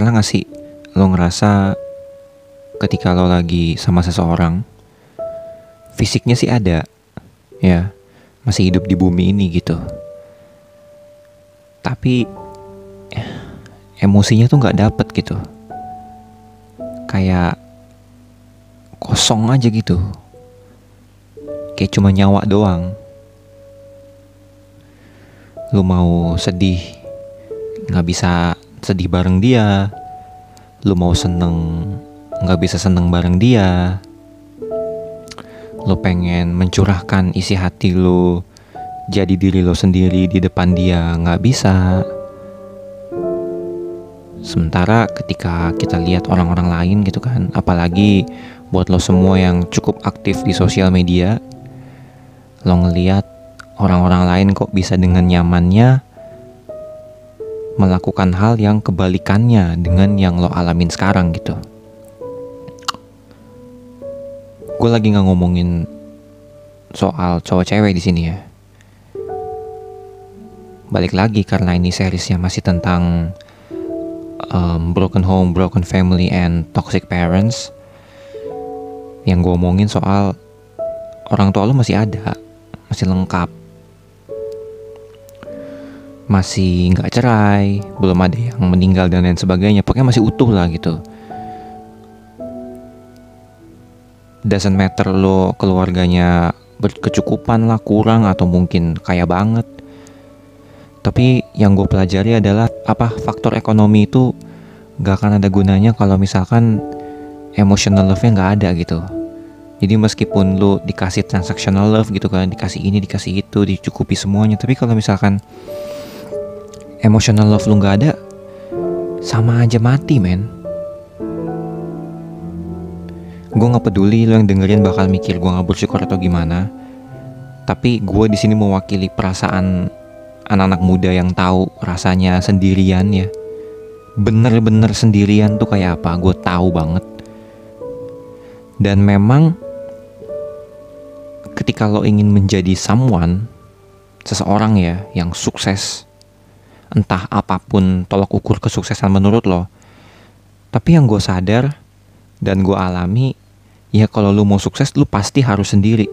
pernah gak sih lo ngerasa ketika lo lagi sama seseorang, fisiknya sih ada, ya, masih hidup di bumi ini gitu. Tapi emosinya tuh nggak dapet gitu, kayak kosong aja gitu, kayak cuma nyawa doang. Lo mau sedih, nggak bisa sedih bareng dia. Lo mau seneng, nggak bisa seneng bareng dia. Lo pengen mencurahkan isi hati lo jadi diri lo sendiri di depan dia, nggak bisa. Sementara ketika kita lihat orang-orang lain gitu kan, apalagi buat lo semua yang cukup aktif di sosial media, lo ngeliat orang-orang lain kok bisa dengan nyamannya melakukan hal yang kebalikannya dengan yang lo alamin sekarang gitu. Gue lagi nggak ngomongin soal cowok cewek di sini ya. Balik lagi karena ini seriesnya masih tentang um, broken home, broken family, and toxic parents. Yang gue omongin soal orang tua lo masih ada, masih lengkap, masih nggak cerai, belum ada yang meninggal dan lain sebagainya, pokoknya masih utuh lah gitu. Doesn't matter lo keluarganya berkecukupan lah, kurang atau mungkin kaya banget. Tapi yang gue pelajari adalah apa faktor ekonomi itu gak akan ada gunanya kalau misalkan emotional love-nya nggak ada gitu. Jadi meskipun lo dikasih transactional love gitu kan, dikasih ini, dikasih itu, dicukupi semuanya, tapi kalau misalkan emotional love lu nggak ada sama aja mati men. Gue nggak peduli lu yang dengerin bakal mikir gue nggak bersyukur atau gimana tapi gue di sini mewakili perasaan anak-anak muda yang tahu rasanya sendirian ya. Bener-bener sendirian tuh kayak apa gue tahu banget. Dan memang ketika lo ingin menjadi someone seseorang ya yang sukses entah apa pun tolok ukur kesuksesan menurut lo. Tapi yang gue sadar dan gue alami, ya kalau lo mau sukses lo pasti harus sendiri.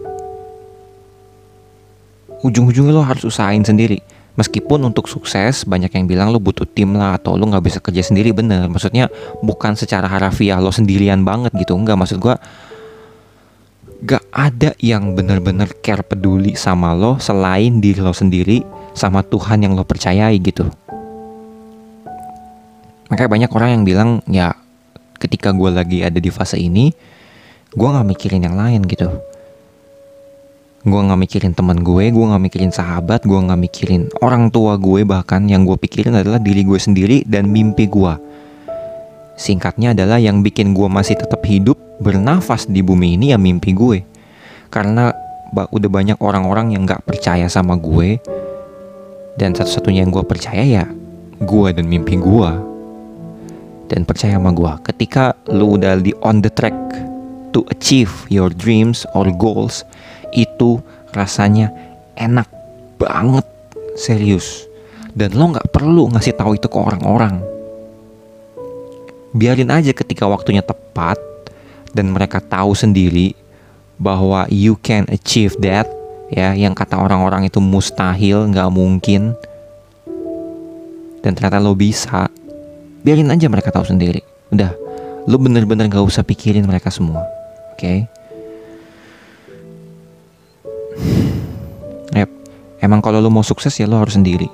Ujung-ujungnya lo harus usahain sendiri. Meskipun untuk sukses banyak yang bilang lo butuh tim lah atau lo nggak bisa kerja sendiri bener. Maksudnya bukan secara harafiah lo sendirian banget gitu. Enggak maksud gue gak ada yang bener-bener care peduli sama lo selain diri lo sendiri sama Tuhan yang lo percayai gitu. Makanya banyak orang yang bilang ya ketika gue lagi ada di fase ini, gue gak mikirin yang lain gitu. Gue gak mikirin teman gue, gue gak mikirin sahabat, gue gak mikirin orang tua gue bahkan yang gue pikirin adalah diri gue sendiri dan mimpi gue. Singkatnya adalah yang bikin gue masih tetap hidup bernafas di bumi ini ya mimpi gue. Karena udah banyak orang-orang yang gak percaya sama gue, dan satu-satunya yang gue percaya ya gue dan mimpi gue. Dan percaya sama gue, ketika lu udah di on the track to achieve your dreams or goals, itu rasanya enak banget, serius. Dan lo nggak perlu ngasih tahu itu ke orang-orang. Biarin aja ketika waktunya tepat dan mereka tahu sendiri bahwa you can achieve that ya yang kata orang-orang itu mustahil nggak mungkin dan ternyata lo bisa biarin aja mereka tahu sendiri udah lo bener-bener gak usah pikirin mereka semua oke okay? yep. emang kalau lo mau sukses ya lo harus sendiri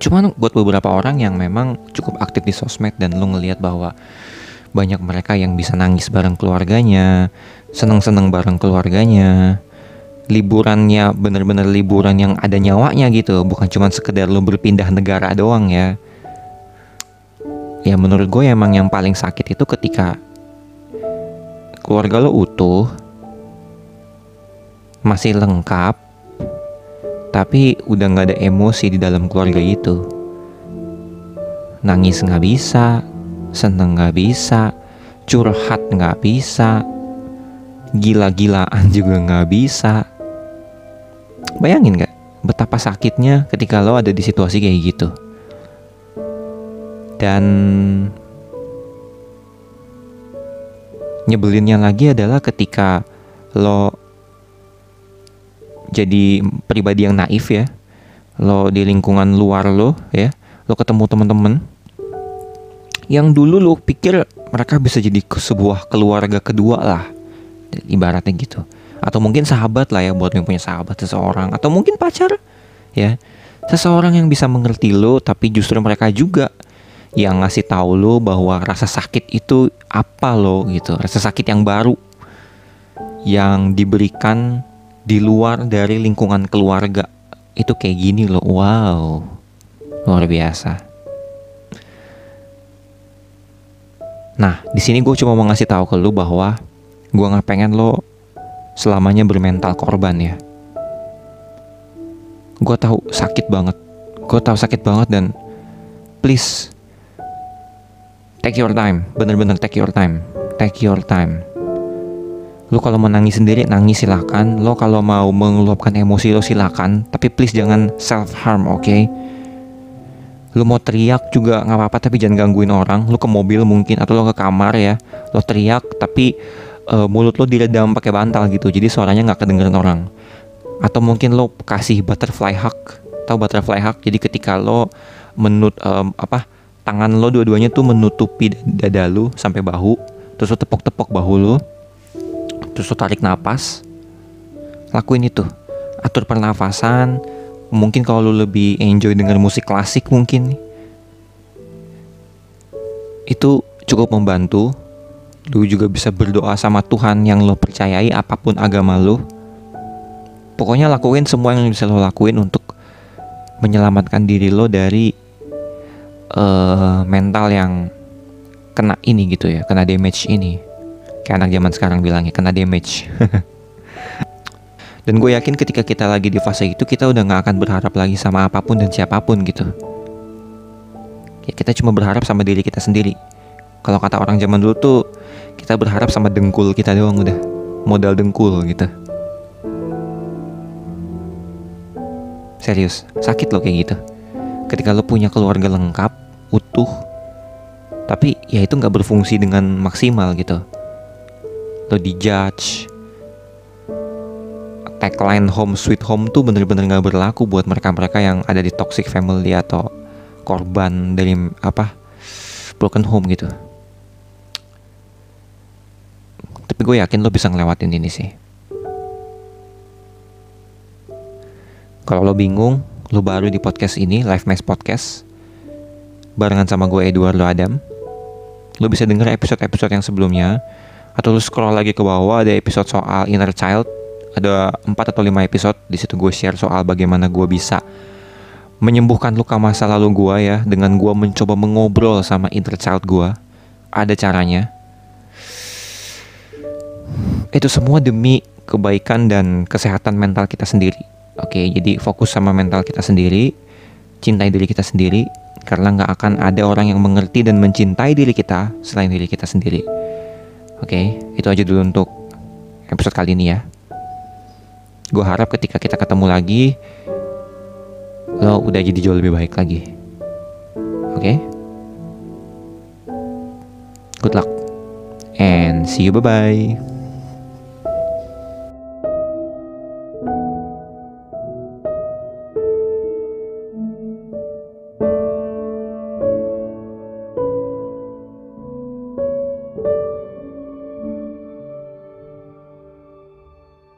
cuman buat beberapa orang yang memang cukup aktif di sosmed dan lo ngelihat bahwa banyak mereka yang bisa nangis bareng keluarganya seneng-seneng bareng keluarganya liburannya bener-bener liburan yang ada nyawanya gitu. Bukan cuma sekedar lo berpindah negara doang ya. Ya menurut gue emang yang paling sakit itu ketika keluarga lo utuh masih lengkap tapi udah nggak ada emosi di dalam keluarga itu. Nangis nggak bisa seneng nggak bisa curhat nggak bisa gila-gilaan juga nggak bisa Bayangin gak betapa sakitnya ketika lo ada di situasi kayak gitu. Dan nyebelinnya lagi adalah ketika lo jadi pribadi yang naif ya lo di lingkungan luar lo ya lo ketemu teman-teman yang dulu lo pikir mereka bisa jadi sebuah keluarga kedua lah ibaratnya gitu atau mungkin sahabat lah ya buat yang punya sahabat seseorang. Atau mungkin pacar ya. Seseorang yang bisa mengerti lo tapi justru mereka juga yang ngasih tahu lo bahwa rasa sakit itu apa lo gitu. Rasa sakit yang baru. Yang diberikan di luar dari lingkungan keluarga. Itu kayak gini loh wow. Luar biasa. Nah di sini gue cuma mau ngasih tahu ke lo bahwa gue nggak pengen lo selamanya bermental korban ya. Gue tahu sakit banget. Gue tahu sakit banget dan please take your time. Bener-bener take your time. Take your time. Lu kalau mau nangis sendiri nangis silahkan lo kalau mau mengeluapkan emosi lo silahkan tapi please jangan self harm oke? Okay? lu mau teriak juga nggak apa-apa tapi jangan gangguin orang. Lu ke mobil mungkin atau lo ke kamar ya. Lo teriak tapi uh, mulut lo diredam pakai bantal gitu jadi suaranya nggak kedengeran orang. Atau mungkin lo kasih butterfly hug. Tahu butterfly hug? Jadi ketika lo menut um, apa tangan lo dua-duanya tuh menutupi dada lu sampai bahu terus lo tepok-tepok bahu lu terus lo tarik napas lakuin itu. Atur pernafasan. Mungkin kalau lo lebih enjoy dengan musik klasik mungkin. Itu cukup membantu lu juga bisa berdoa sama Tuhan yang lo percayai apa pun agama lo pokoknya lakuin semua yang bisa lo lakuin untuk menyelamatkan diri lo dari uh, mental yang kena ini gitu ya, kena damage ini. Kayak anak zaman sekarang bilangnya kena damage. dan gue yakin ketika kita lagi di fase itu kita udah gak akan berharap lagi sama apa pun dan siapa pun gitu. Ya kita cuma berharap sama diri kita sendiri. Kalau kata orang zaman dulu tuh kita berharap sama dengkul kita doang udah modal dengkul gitu. Serius, sakit loh kayak gitu. Ketika lo punya keluarga lengkap, utuh tapi ya itu nggak berfungsi dengan maksimal gitu lo dijudge tagline home sweet home tuh bener-bener nggak berlaku buat mereka-mereka yang ada di toxic family atau korban dari apa broken home gitu tapi gue yakin lo bisa ngelewatin ini sih kalau lo bingung lo baru di podcast ini Life Max Podcast barengan sama gue Eduardo Adam. Lo bisa denger episode-episode yang sebelumnya atau lo scroll lagi ke bawah ada episode soal inner child. Ada 4 atau 5 episode di situ gue share soal bagaimana gue bisa menyembuhkan luka masa lalu gue ya dengan gue mencoba mengobrol sama inner child gue. Ada caranya. Itu semua demi kebaikan dan kesehatan mental kita sendiri. Oke, jadi fokus sama mental kita sendiri, cintai diri kita sendiri, karena nggak akan ada orang yang mengerti dan mencintai diri kita selain diri kita sendiri. Oke, itu aja dulu untuk episode kali ini ya. Gue harap ketika kita ketemu lagi, lo udah jadi jauh lebih baik lagi. Oke? Good luck and see you bye bye.